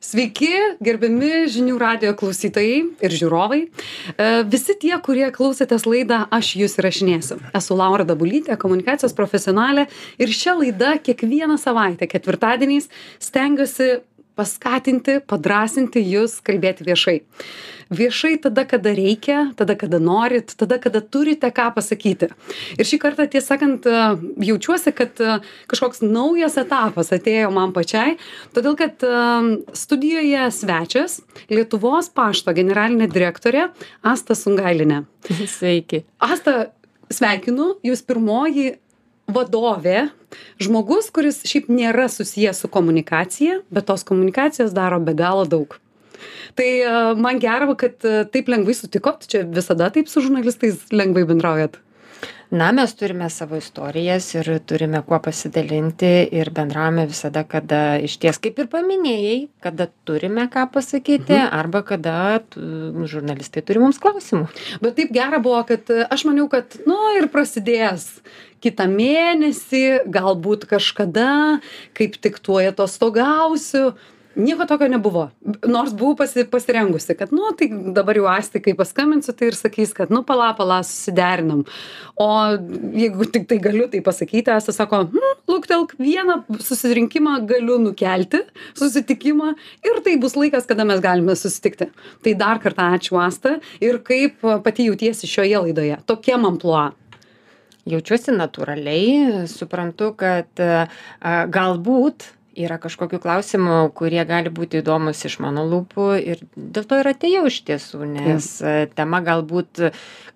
Sveiki, gerbiami žinių radio klausytojai ir žiūrovai. E, visi tie, kurie klausėtės laidą Aš jūs įrašinėsiu. Esu Laura Dabulytė, komunikacijos profesionalė ir šią laidą kiekvieną savaitę, ketvirtadieniais, stengiuosi paskatinti, padrasinti jūs kalbėti viešai. Viešai tada, kada reikia, tada, kada norit, tada, kada turite ką pasakyti. Ir šį kartą, tiesą sakant, jaučiuosi, kad kažkoks naujas etapas atėjo man pačiai, todėl kad studijoje svečias Lietuvos pašto generalinė direktorė Asta Sungailinė. Sveiki. Asta, sveikinu, jūs pirmoji vadovė, žmogus, kuris šiaip nėra susijęs su komunikacija, bet tos komunikacijos daro be galo daug. Tai e, man gera, kad e, taip lengvai sutikot, čia visada taip su žurnalistais lengvai bendraujat na mes turime savo istorijas ir turime kuo pasidalinti ir bendraujame visada kada išties kaip ir paminėjai kada turime ką pasakyti mhm. arba kada žurnalistai turi mums klausimų bet taip gera buvo kad aš maniau kad nu ir prasidės kitą mėnesį galbūt kažkada kaip tik tuoj atostogausiu. Nieko tokio nebuvo. Nors buvau pasi pasirengusi kad nu tai dabar jau astai kai paskambinsiu tai ir sakys kad nu pala pala susiderinom. O jeigu tiktai galiu tai pasakyti asta sako hm luktelk vieną susirinkimą galiu nukelti susitikimą ir tai bus laikas kada mes galime susitikti. Tai dar kartą ačiū asta. Ir kaip pati jautiesi šioje laidoje? Tokiam amplua jaučiuosi natūraliai suprantu kad a galbūt yra kažkokių klausimų kurie gali būti įdomūs iš mano lūpų ir dėl to ir atėjau iš tiesų nes tema galbūt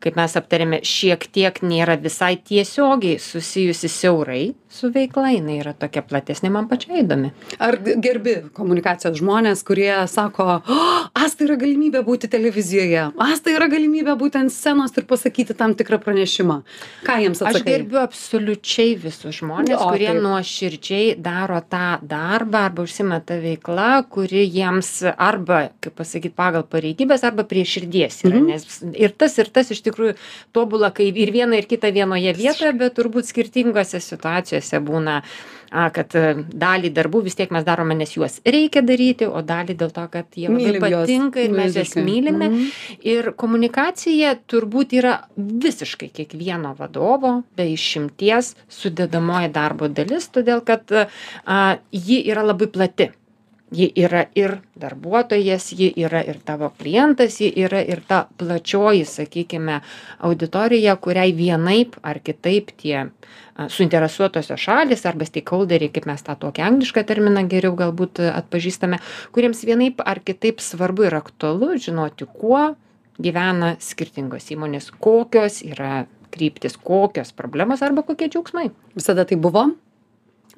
kaip mes aptarėme šiek tiek nėra visai tiesiogiai susijusi siaurai su veikla jinai yra tokia platesnė man pačiai įdomi. Ar gerbi komunikacijos žmones kurie sako o asta yra galimybė būti televizijoje. Asta yra galimybė būti ant scenos ir pasakyti tam tikrą pranešimą. Ką jiems atsakai? aš gerbiu absoliučiai visus žmones kurie nuoširdžiai daro tą darbą arba užsiima ta veikla kuri jiems arba kaip pasakyt pagal pareigybes arba prie širdies yra. Mhm. nes ir tas ir tas iš tikrųjų tobula kai ir viena ir kita vienoje vietoje bet turbūt skirtingose situacijose būna a, kad e, dalį darbų vis tiek mes darome, nes juos reikia daryti, o dalį dėl to, kad jie labai patinka ir mes juos mylime. Mm. Ir komunikacija turbūt yra visiškai kiekvieno vadovo, be išimties, sudėdamoji darbo dalis, todėl kad a, ji yra labai plati ji yra ir darbuotojas ji yra ir tavo klientas ji yra ir ta plačioji sakykime auditorija kuriai vienaip ar kitaip tie suinteresuotosios šalys arba steikholderiai kaip mes tą tokį anglišką terminą geriau galbūt atpažįstame kuriems vienaip ar kitaip svarbu ir aktualu žinoti kuo gyvena skirtingos įmonės kokios yra kryptys kokios problemos arba kokie džiaugsmai. Visada taip buvo?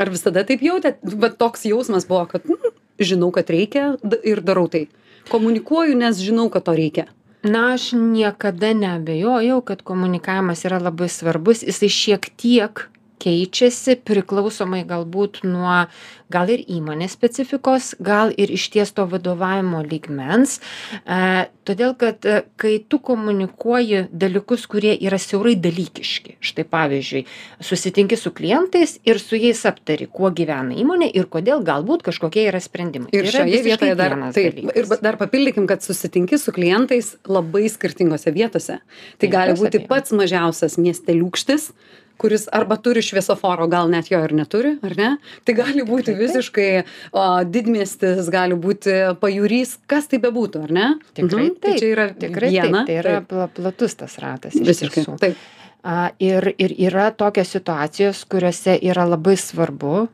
Ar visada taip jautėt? Vat toks jausmas buvo kad nu žinau kad reikia ir darau tai. Komunikuoju nes žinau kad to reikia. Na aš niekada neabejojau kad komunikavimas yra labai svarbus. Jisai šiek tiek keičiasi priklausomai galbūt nuo gal ir įmonės specifikos gal ir išties to vadovavimo lygmens. A todėl kad e, kai tu komunikuoji dalykus kurie yra siaurai dalykiški. Štai pavyzdžiui susitinki su klientais ir su jais aptari kuo gyvena įmonė ir kodėl galbūt kažkokie yra sprendimai. Ir šioje vietoje dar taip ir dar papildykim kad susitinki su klientais labai skirtingose vietose. Tai gali būti pats mažiausias miesteliūkštis kuris arba turi šviesoforo gal net jo ir neturi ar ne? Tai gali būti visiškai o didmiestis gali būti pajūrys kas tai bebūtų ar ne? Tikrai mhm. tai taip čia yra tikrai viena. taip tai yra pla platus tas ratas iš visiškai tiesų. taip. A ir ir yra tokios situacijos kuriose yra labai svarbu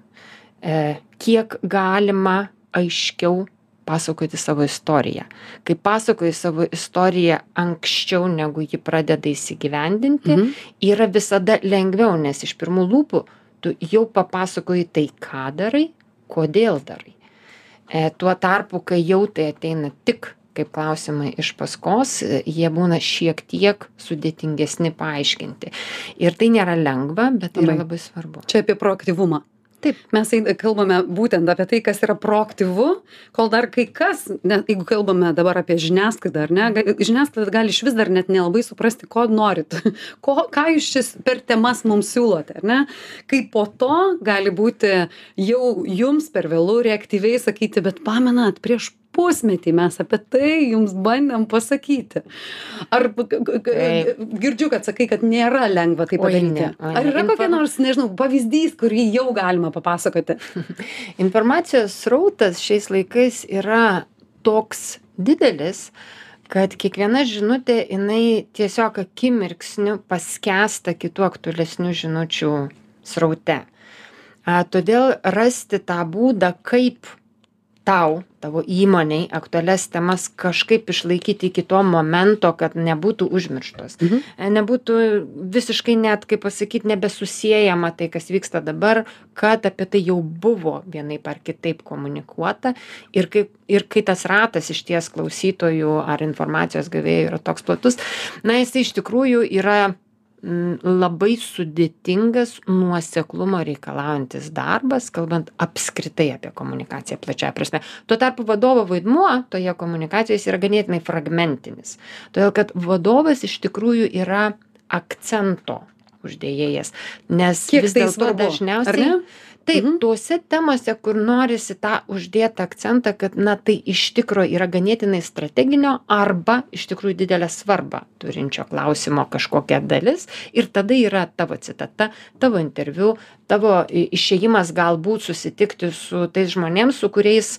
e kiek galima aiškiau pasakoti savo istoriją. Kai pasakoji savo istoriją anksčiau negu ji pradeda įsigyvendinti Mhm. yra visada lengviau nes iš pirmų lūpų tu jau papasakoji tai ką darai kodėl darai. E tuo tarpu kai jau tai ateina tik kaip klausimai iš paskos jie būna šiek tiek sudėtingesni paaiškinti. Ir tai nėra lengva bet tai yra labai svarbu. Čia apie proaktyvumą Taip. Mes kalbame būtent apie tai, kas yra proaktyvu, kol dar kai kas, net jeigu kalbame dabar apie žiniasklaidą, ar ne, žiniasklaida gali iš vis dar net nelabai suprasti, ko norit, ko, ką jūs šis per temas mums siūlote, ar ne, kai po to gali būti jau jums per vėlų reaktyviai sakyti, bet pamenat, prieš pusmetį mes apie tai jums bandėm pasakyti. Ar girdžiu, kad sakai, kad nėra lengva tai Oi, padaryti. ne, oi, Ar yra kokia Inform- nors, nežinau, pavyzdys, kurį jau galima papasakoti? Informacijos srautas šiais laikais yra toks didelis, kad kiekviena žinutė, jinai tiesiog akimirksniu paskęsta kitų aktualesnių žinučių sraute. A, todėl rasti tą būdą, kaip tau, tavo įmoniai aktualias temas kažkaip išlaikyti iki to momento, kad nebūtų užmirštos. Mhm. E, Nebūtų visiškai net, kaip pasakyti, nebesusijęjama tai, kas vyksta dabar, kad apie tai jau buvo vienaip ar kitaip komunikuota ir kai, ir kai tas ratas iš ties klausytojų ar informacijos gavėjų yra toks platus, na jis iš tikrųjų yra labai sudėtingas nuoseklumo reikalaujantis darbas, kalbant apskritai apie komunikaciją plačiaja prasme. Tuo tarpu vadovo vaidmuo toje komunikacijoje jis yra ganėtinai fragmentinis. Todėl, kad vadovas iš tikrųjų yra akcento uždėjėjas. Nes vis tai dėlto dažniausiai ne? Taip, Mhm. tuose temose, kur norisi tą uždėtą akcentą, kad, na, tai iš tikrųjų yra ganėtinai strateginio arba iš tikrųjų didelę svarbą turinčio klausimo kažkokia dalis ir tada yra tavo citata, tavo interviu, tavo išėjimas galbūt susitikti su tais žmonėms, su kuriais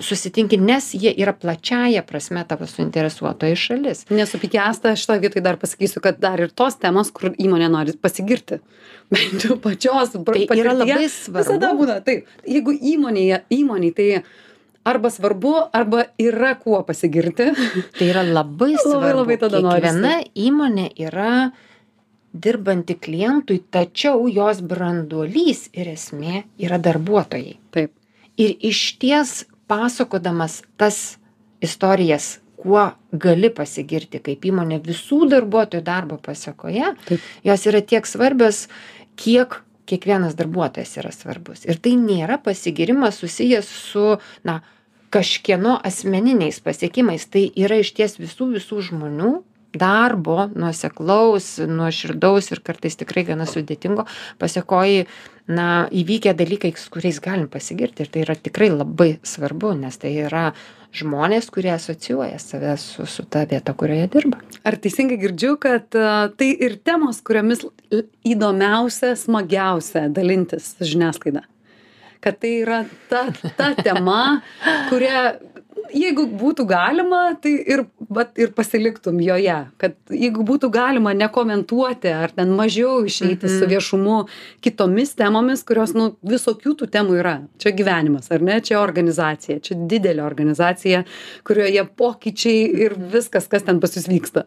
susitinki, nes jie yra plačiaja prasme tavo suinteresuotoji šalis. Nesupikęsta, šitoje vietoje dar pasakysiu, kad dar ir tos temos, kur įmonė nori pasigirti. Bent jau pačios. Tai yra labai svarbu. Visada būna, taip. Jeigu įmonėje, įmonėje tai arba svarbu, arba yra kuo pasigirti. Tai yra labai svarbu. labai tada norisi. Kiekviena įmonė yra dirbanti klientui, tačiau jos branduolys ir esmė yra darbuotojai. Taip. Ir iš ties pasakodamas tas istorijas, kuo gali pasigirti kaip įmonė visų darbuotojų darbo pasakoje, Taip. jos yra tiek svarbios, kiek kiekvienas darbuotojas yra svarbus. Ir tai nėra pasigirimas susijęs su, na, kažkieno asmeniniais pasiekimais. Tai yra iš ties visų visų žmonių darbo, nuoseklaus, nuoširdaus ir kartais tikrai gana sudėtingo pasiekoji, na, įvykę dalykai, su kuriais galim pasigirti. Ir tai yra tikrai labai svarbu, nes tai yra žmonės, kurie asocijuoja save su, su ta vieta, kurioje dirba. Ar teisingai girdžiu, kad a, tai ir temos, kuriomis įdomiausia, smagiausia dalintis žiniasklaida? Kad tai yra ta, ta tema, kurią, jeigu būtų galima, tai ir, vat, ir pasiliktum joje. Kad jeigu būtų galima nekomentuoti ar ten mažiau išeiti su viešumu kitomis temomis, kurios, nu, visokių tų temų yra. Čia gyvenimas, ar ne? Čia organizacija, čia didelė organizacija, kurioje pokyčiai ir viskas, kas ten pas jūs vyksta.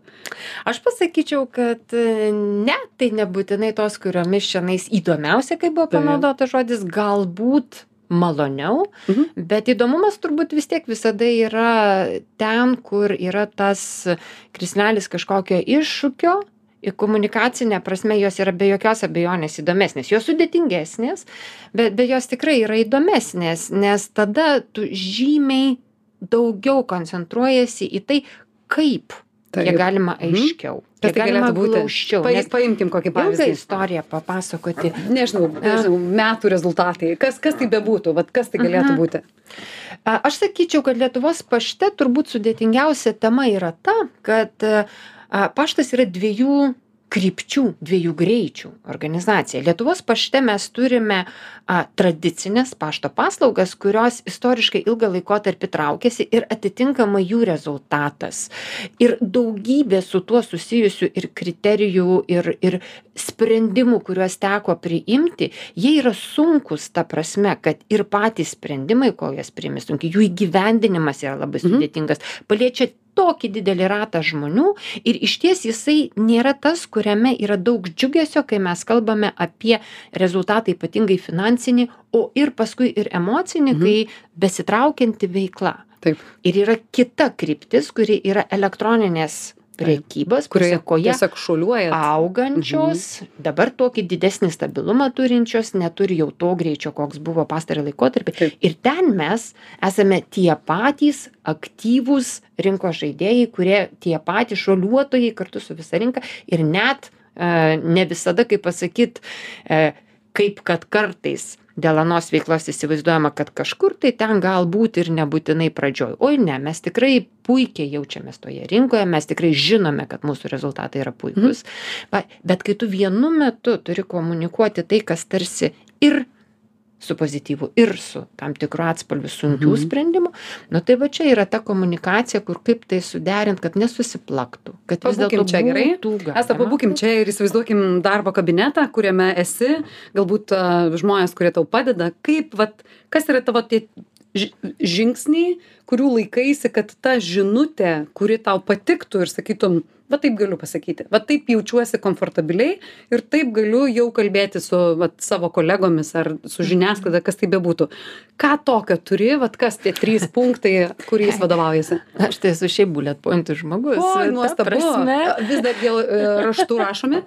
Aš pasakyčiau, kad e, ne, tai nebūtinai tos, kuriomis šiandien įdomiausia, kaip buvo Taip. panaudotas žodis, galbūt maloniau, Mhm. bet įdomumas turbūt vis tiek visada yra ten, kur yra tas krisnelis kažkokio iššūkio. Ir komunikacinė prasme jos yra be jokios abejonės įdomesnės. Jos sudėtingesnės, bet, bet jos tikrai yra įdomesnės, nes tada tu žymiai daugiau koncentruojasi į tai, kaip Taip. kiek galima Mhm. aiškiau, Kas kiek tai galėtų būti? glaučiau. Pa, paimkim kokį ilgą pavyzdį. istoriją papasakoti. Nežinau, nežinau, metų rezultatai. Kas, kas tai bebūtų, vat kas tai galėtų Mhm. būti? Aš sakyčiau, kad Lietuvos pašte turbūt sudėtingiausia tema yra ta, kad paštas yra dviejų krypčių, dviejų greičių organizacija. Lietuvos pašte mes turime a, tradicinės pašto paslaugas, kurios istoriškai ilgą laikotarpį traukėsi ir atitinkamai jų rezultatas. Ir daugybė su tuo susijusių ir kriterijų, ir, ir sprendimų, kuriuos teko priimti, jie yra sunkus ta prasme, kad ir patys sprendimai, kol jas priimi sunkiai, jų įgyvendinimas yra labai Mhm. sudėtingas, paliečia tokį didelį ratą žmonių ir iš ties jisai nėra tas, kuriame yra daug džiugesio, kai mes kalbame apie rezultatą ypatingai finansinį, o ir paskui ir emocinį, Mhm. kai besitraukianti veikla. Taip. Ir yra kita kryptis, kuri yra elektroninės prekybos kurioje tiesiog šuoliuoja. augančios, dabar tokį didesnį stabilumą turinčios, neturi jau to greičio, koks buvo pastarį laikotarpį. Taip. Ir ten mes esame tie patys aktyvūs rinkos žaidėjai, kurie tie patys šuoliuotojai kartu su visa rinka ir net e, ne visada, kaip pasakyti, e, kaip kad kartais dėl anos veiklos įsivaizduojama, kad kažkur tai ten galbūt ir nebūtinai pradžioj. Oi ne, mes tikrai puikiai jaučiamės toje rinkoje, mes tikrai žinome, kad mūsų rezultatai yra puikus. Va, Bet kai tu vienu metu turi komunikuoti tai, kas tarsi ir su pozityvu ir su tam tikru atspalviu sunkių Mhm. sprendimų, nu tai va čia yra ta komunikacija, kur kaip tai suderint, kad nesusiplaktų, kad vis dėlto čia gerai. galima. pabūkim čia ir įsivaizduokim darbo kabinetą, kuriame esi, galbūt žmonės, kurie tau padeda. Kaip, vat, kas yra tavo tie ži- žingsniai, kurių laikaisi, kad ta žinutė, kuri tau patiktų ir sakytum, va taip galiu pasakyti, va taip jaučiuosi komfortabiliai ir taip galiu jau kalbėti su vat, savo kolegomis ar su žiniasklaida, kas tai bebūtų. Ką tokio turi, va kas tie trys punktai, kuriais vadovaujasi? Aš tai esu šiaip bullet pointų žmogus. Oi, ta nuostabu. prasme. Vis dar jau e, raštu rašomi?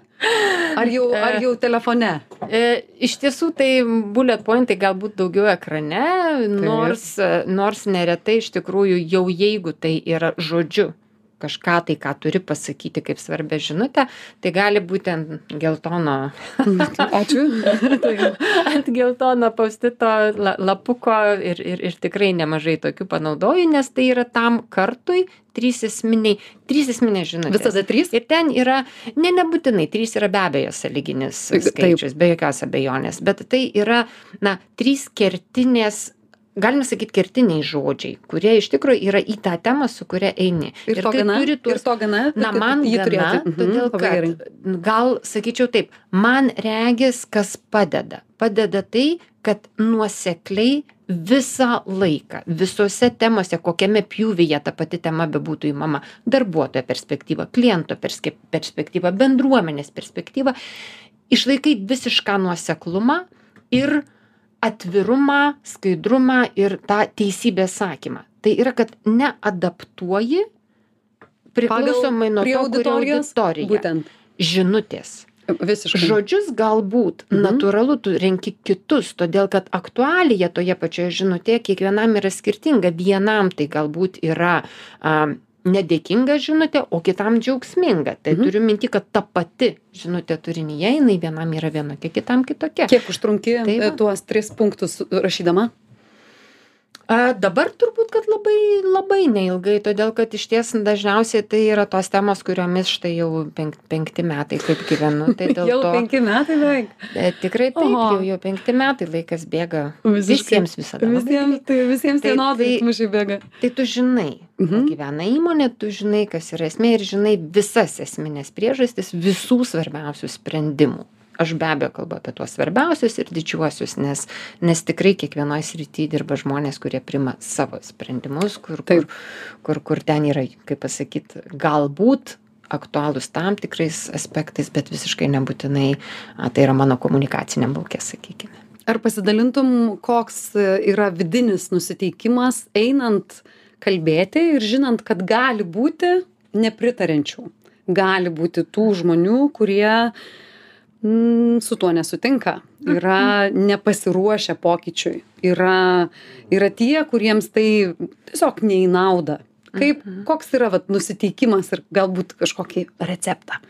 Ar jau, ar jau telefone? E, iš tiesų tai bullet pointai galbūt daugiau ekrane, nors, nors neretai iš tikrųjų jau jeigu tai yra žodžiu kažką tai, ką turi pasakyti kaip svarbę žinutę, tai gali būti ant geltono, Ačiū. ant geltono paustito la, lapuko ir, ir, ir tikrai nemažai tokių panaudoju, nes tai yra tam kartui trys esminiai, trys esminės žinutės. Visada trys? Ir ten yra, ne nebūtinai, trys yra be abejo saliginis Taip. skaičius, be jokios abejonės, bet tai yra, na, trys kertinės, galime sakyti, kertiniai žodžiai, kurie iš tikrųjų yra į tą temą, su kuria eini. Ir, ir tai gana? turi Ir tuos to gana? Na, man jį gana. Mhm, todėl kad gal sakyčiau taip, man regis, kas padeda. Padeda tai, kad nuosekliai visą laiką, visose temose, kokiame pjūvyje ta pati tema bebūtų įmama, darbuotojo perspektyva, kliento perspektyva, bendruomenės perspektyva, išlaikai visišką nuoseklumą ir atvirumą, skaidrumą ir tą teisybės sakymą. Tai yra, kad neadaptuoji priklausomai nuo to, kuri auditorijos? auditorija. Būtent. Žinutės. Visiškai. Žodžius galbūt Mhm. natūralu, tu renki kitus, todėl kad aktualija toje pačioje žinutėje kiekvienam yra skirtinga. Vienam tai galbūt yra a, nedėkinga žinutė, o kitam džiaugsminga. Tai Mhm. turiu minti, kad ta pati žinutė turinyje, jinai vienam yra vienokia, kitam kitokia. Kiek užtrunki Tai e, tuos tris punktus rašydama? A, dabar turbūt, kad labai, labai neilgai, todėl kad iš ties dažniausiai tai yra tos temos, kuriomis štai jau penk, penkti metai kaip gyvenu. Tai dėl Jau to penki metai beveik. Bet tikrai taip, jau, jau penkti metai laikas bėga. Visiems visada. labai Visiems, tai visiems Tai- vienodai mušiai bėga. Tai tu žinai, Mhm. gyvena įmonė, tu žinai, kas yra esmė ir žinai visas esminės priežastis visų svarbiausių sprendimų. Aš be abejo kalbu apie tuos svarbiausius ir didžiuosius, nes, nes tikrai kiekvienoje srityje dirba žmonės, kurie prima savo sprendimus, kur, kur, kur, kur ten yra, kaip pasakyti, galbūt aktualūs tam tikrais aspektais, bet visiškai nebūtinai, a, tai yra mano komunikaciniam laukė, sakykime. Ar pasidalintum, koks yra vidinis nusiteikimas einant kalbėti ir žinant, kad gali būti nepritariančių. Gali būti tų žmonių, kurie su tuo nesutinka, yra nepasiruošę pokyčiui, yra, yra tie, kuriems tai tiesiog neį naudą. Kaip, koks yra vat, nusiteikimas ir galbūt kažkokį receptą?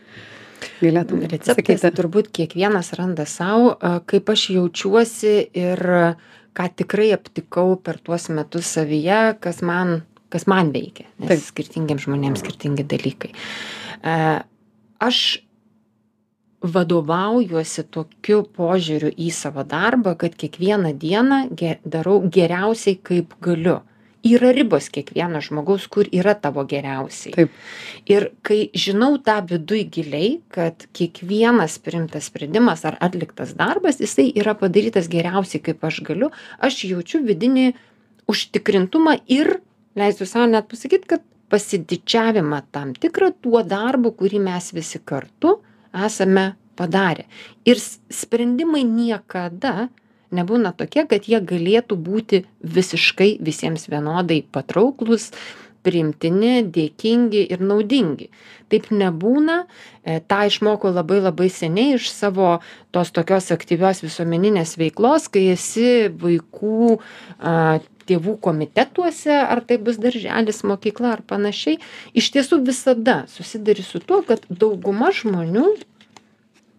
Galėtum Receptas turbūt kiekvienas randa savo, kaip aš jaučiuosi ir ką tikrai aptikau per tuos metus savyje, kas man, kas man veikia. Nes Taip. skirtingiems žmonėms skirtingi dalykai. Aš vadovaujuosi tokiu požiūriu į savo darbą, kad kiekvieną dieną ge darau geriausiai, kaip galiu. Yra ribos kiekvieno žmogaus, kur yra tavo geriausiai. Taip. Ir kai žinau tą viduj giliai, kad kiekvienas priimtas sprendimas ar atliktas darbas, jisai yra padarytas geriausiai, kaip aš galiu, aš jaučiu vidinį užtikrintumą ir, leisiu savo net pasakyti, kad pasididžiavimą tam tikrą tuo darbu, kurį mes visi kartu esame padarę. Ir sprendimai niekada nebūna tokie, kad jie galėtų būti visiškai visiems vienodai patrauklus, priimtini dėkingi ir naudingi taip nebūna e, tą išmokau labai labai seniai iš savo tos tokios aktyvios visuomeninės veiklos kai esi vaikų a, tėvų komitetuose ar tai bus darželis mokykla ar panašiai iš tiesų visada susiduri su tuo kad dauguma žmonių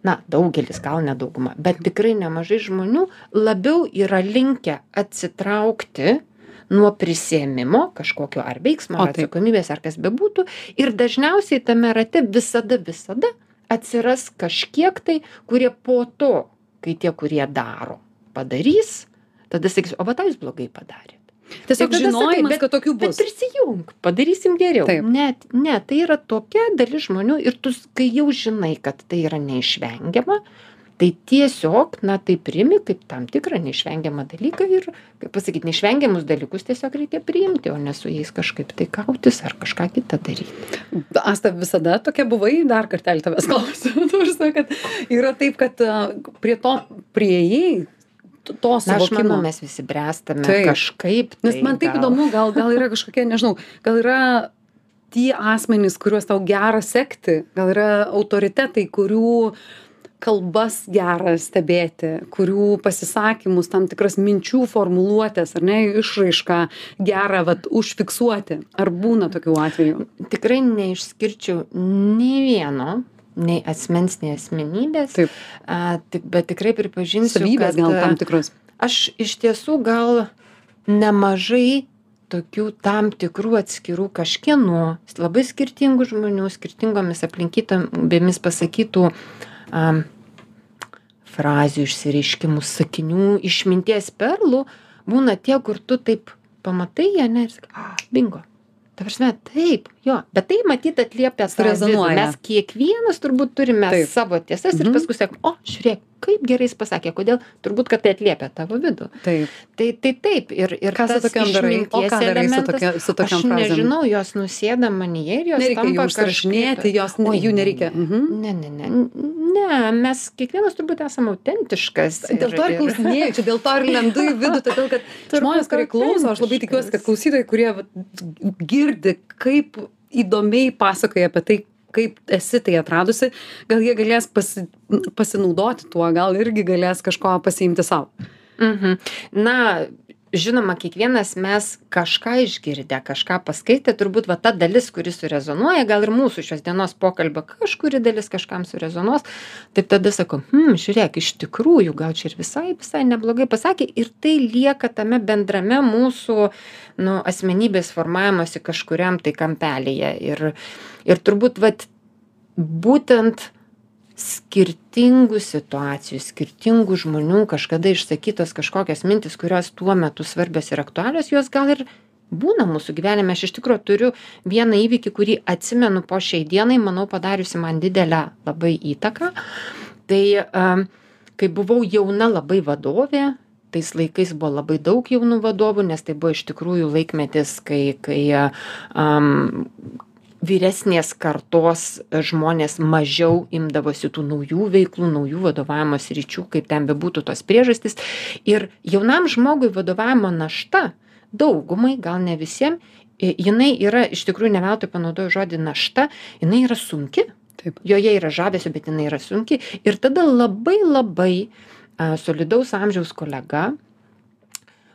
na daugelis gal ne dauguma bet tikrai nemažai žmonių labiau yra linkę atsitraukti nuo prisiėmimo kažkokio ar veiksmo ar atsakomybės ar kas bebūtų ir dažniausiai tame rate visada visada atsiras kažkiek tai kurie po to kai tie kurie daro padarys tada sakys o va tą jūs blogai padarėt Tiesiog žinojimas, bet- kad tokių bet bus. prisijunk padarysim geriau Taip. net ne tai yra tokia dalis žmonių ir tu kai jau žinai kad tai yra neišvengiama tai tiesiog na tai priimi kaip tam tikrą neišvengiamą dalyką ir kaip pasakyt neišvengiamus dalykus tiesiog reikia priimti o ne su jais kažkaip tai kautis ar kažką kitą daryti Asta, visada tokia buvai, dar kartelį tavęs klausiu. Tu žinai, kad yra taip, kad prie to prieėjai to suvokimo. mes visi bręstame Taip. kažkaip Nes tai man taip gal- įdomu, gal, gal yra kažkokie, nežinau, gal yra tie asmenys, kuriuos tau gera sekti, gal yra autoritetai, kurių kalbas gera stebėti, kurių pasisakymus, tam tikras minčių formuluotės, ar ne, išraišką gera, vat, užfiksuoti. Ar būna tokių atvejų? tikrai neišskirčiau nei vieno nei asmens nei asmenybės Taip. a, tik, bet tikrai pripažinsiu Savybės gal tam tikros. aš iš tiesų gal nemažai tokių tam tikrų atskirų kažkieno labai skirtingų žmonių skirtingomis aplinkybėmis pasakytų am, frazių išsireiškimų sakinių išminties perlų būna tie kur tu taip pamatai ane ir sakai a bingo ta prasme taip jo bet tai matyt atliepia tą vidų mes kiekvienas turbūt turime savo tiesas ir Mhm. paskui sakom o žiūrėk kaip gerai jis pasakė kodėl turbūt kad tai atliepia tavo vidų Taip. tai tai taip ir ir Ką su tas tokiom darai? O ką darai su, tokia, su aš tokiam frazėm? nežinau jos nusėda manyje ir jos Nereikia jų užsirašinėti, jos, Oi, jų ne, nereikia. ne. Mhm. Ne, ne, ne, ne, mes kiekvienas turbūt esame autentiškas. Dėl to ir klausinėjau, čia dėl to ir lendu į vidų, todėl kad žmonės, kurie klauso, aš labai tikiuosi, kad klausytojai, kurie girdi, kaip įdomiai pasakoja apie tai, kaip esi tai atradusi, gal jie galės pasi, pasinaudoti tuo, gal irgi galės kažko pasiimti savo. Mhm. Na, žinoma, kiekvienas mes kažką išgirdę, kažką paskaitę, turbūt va ta dalis, kuri surezonuoja, gal ir mūsų šios dienos pokalbio kažkuri dalis kažkam surezonuos, taip tada sakau, hm, žiūrėk, iš tikrųjų, gal čia ir visai, visai neblogai pasakė ir tai lieka tame bendrame mūsų, nu, asmenybės formavimuose kažkuriam tai kampelėje. Ir, ir turbūt, va, būtent skirtingų situacijų skirtingų žmonių kažkada išsakytos kažkokios mintys kurios tuo metu svarbios ir aktualios jos gal ir būna mūsų gyvenime. Aš iš tikro turiu vieną įvykį kurį atsimenu po šiai dienai manau padariusi man didelę labai įtaką. Tai am, kai buvau jauna labai vadovė tais laikais buvo labai daug jaunų vadovų nes tai buvo iš tikrųjų laikmetis kai kai am, vyresnės kartos žmonės mažiau imdavosi tų naujų veiklų, naujų vadovavimo sričių, kaip ten bebūtų tos priežastys. Ir jaunam žmogui vadovavimo našta, daugumai, gal ne visiems, jinai yra, iš tikrųjų, ne veltui panaudoju žodį našta, jinai yra sunki. Taip. Joje yra žavesio, bet jinai yra sunki. Ir tada labai labai a, solidaus amžiaus kolega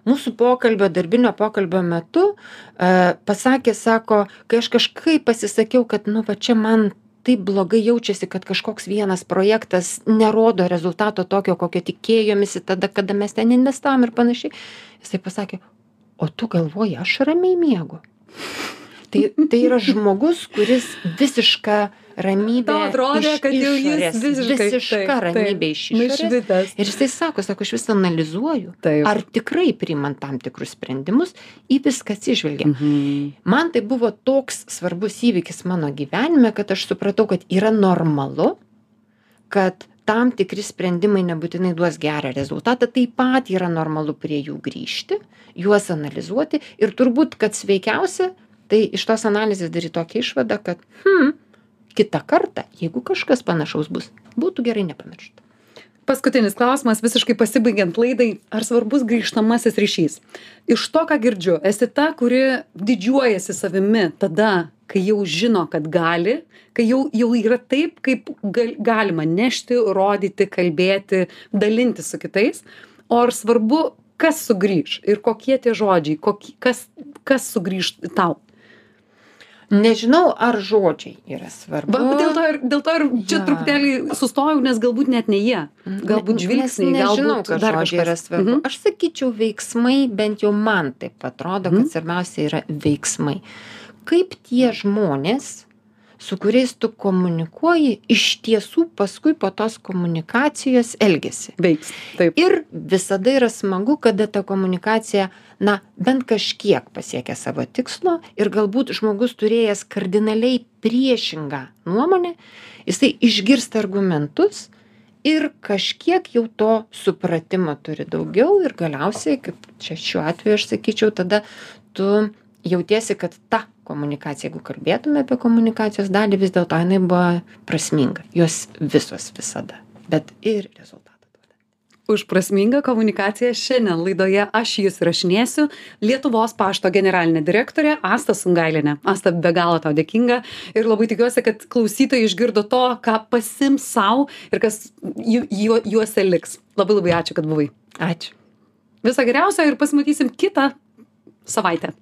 mūsų pokalbio darbinio pokalbio metu a, pasakė sako kai aš kažkaip pasisakiau kad nu va čia man taip blogai jaučiasi kad kažkoks vienas projektas nerodo rezultato tokio kokio tikėjomisi tada kada mes ten investavom ir panašiai jisai pasakė o tu galvoji aš ramiai miegu. Tai tai yra žmogus kuris visiška ramybė Tau atrodė, iš kad jau jis išorės, visiškai visiška ramybė iš išorės Nušvitęs. ir jisai sako sako aš vis analizuoju Taip. ar tikrai priimant tam tikrus sprendimus į viską atsižvelgiam Mhm. man tai buvo toks svarbus įvykis mano gyvenime kad aš supratau kad yra normalu kad tam tikri sprendimai nebūtinai duos gerą rezultatą taip pat yra normalu prie jų grįžti juos analizuoti ir turbūt kad sveikiausia tai iš tos analizės daryt tokią išvadą kad hm kitą kartą jeigu kažkas panašaus bus būtų gerai nepamiršt. Paskutinis klausimas visiškai pasibaigiant laidai ar svarbus grįžtamasis ryšys? Iš to ką girdžiu esi ta kuri didžiuojasi savimi tada kai jau žino kad gali kai jau jau yra taip kaip gal galima nešti rodyti kalbėti dalintis su kitais o ar svarbu kas sugrįš ir kokie tie žodžiai koki kas kas sugrįš tau nežinau ar žodžiai yra svarbu Va, dėl to ir, dėl to ir čia Jo. truputėlį sustojau, nes galbūt net ne jie. Galbūt Ne- žvilgsniai, nežinau, galbūt kad dar žodžiai yra svarbu. Mhm. Aš sakyčiau, veiksmai, bent jau man taip atrodo, kad Mhm. svarbiausia yra veiksmai. Kaip tie žmonės, su kuriais tu komunikuoji, iš tiesų paskui po tos komunikacijos elgesi. Veiks. Taip. Ir visada yra smagu, kada ta komunikacija, na, bent kažkiek pasiekia savo tikslo ir galbūt žmogus turėjęs kardinaliai priešingą nuomonę, jisai išgirsta argumentus ir kažkiek jau to supratimo turi daugiau ir galiausiai, kaip čia šiuo atveju aš sakyčiau, tada tu jautiesi, kad ta komunikacija, jeigu kalbėtume apie komunikacijos dalį, vis dėlto jinai buvo prasminga. Jos visos visada. Bet ir rezultatą duoda. Už prasmingą komunikaciją šiandien laidoje aš jūs rašinėsiu Lietuvos pašto generalinė direktorė Asta Sungailinė. Asta, be galo tau dėkinga ir labai tikiuosi, kad klausytojai išgirdo to, ką pasims savo ir kas ju, ju, juose liks. Labai labai ačiū, kad buvai. Ačiū. Viso geriausio ir pasimatysim kitą savaitę.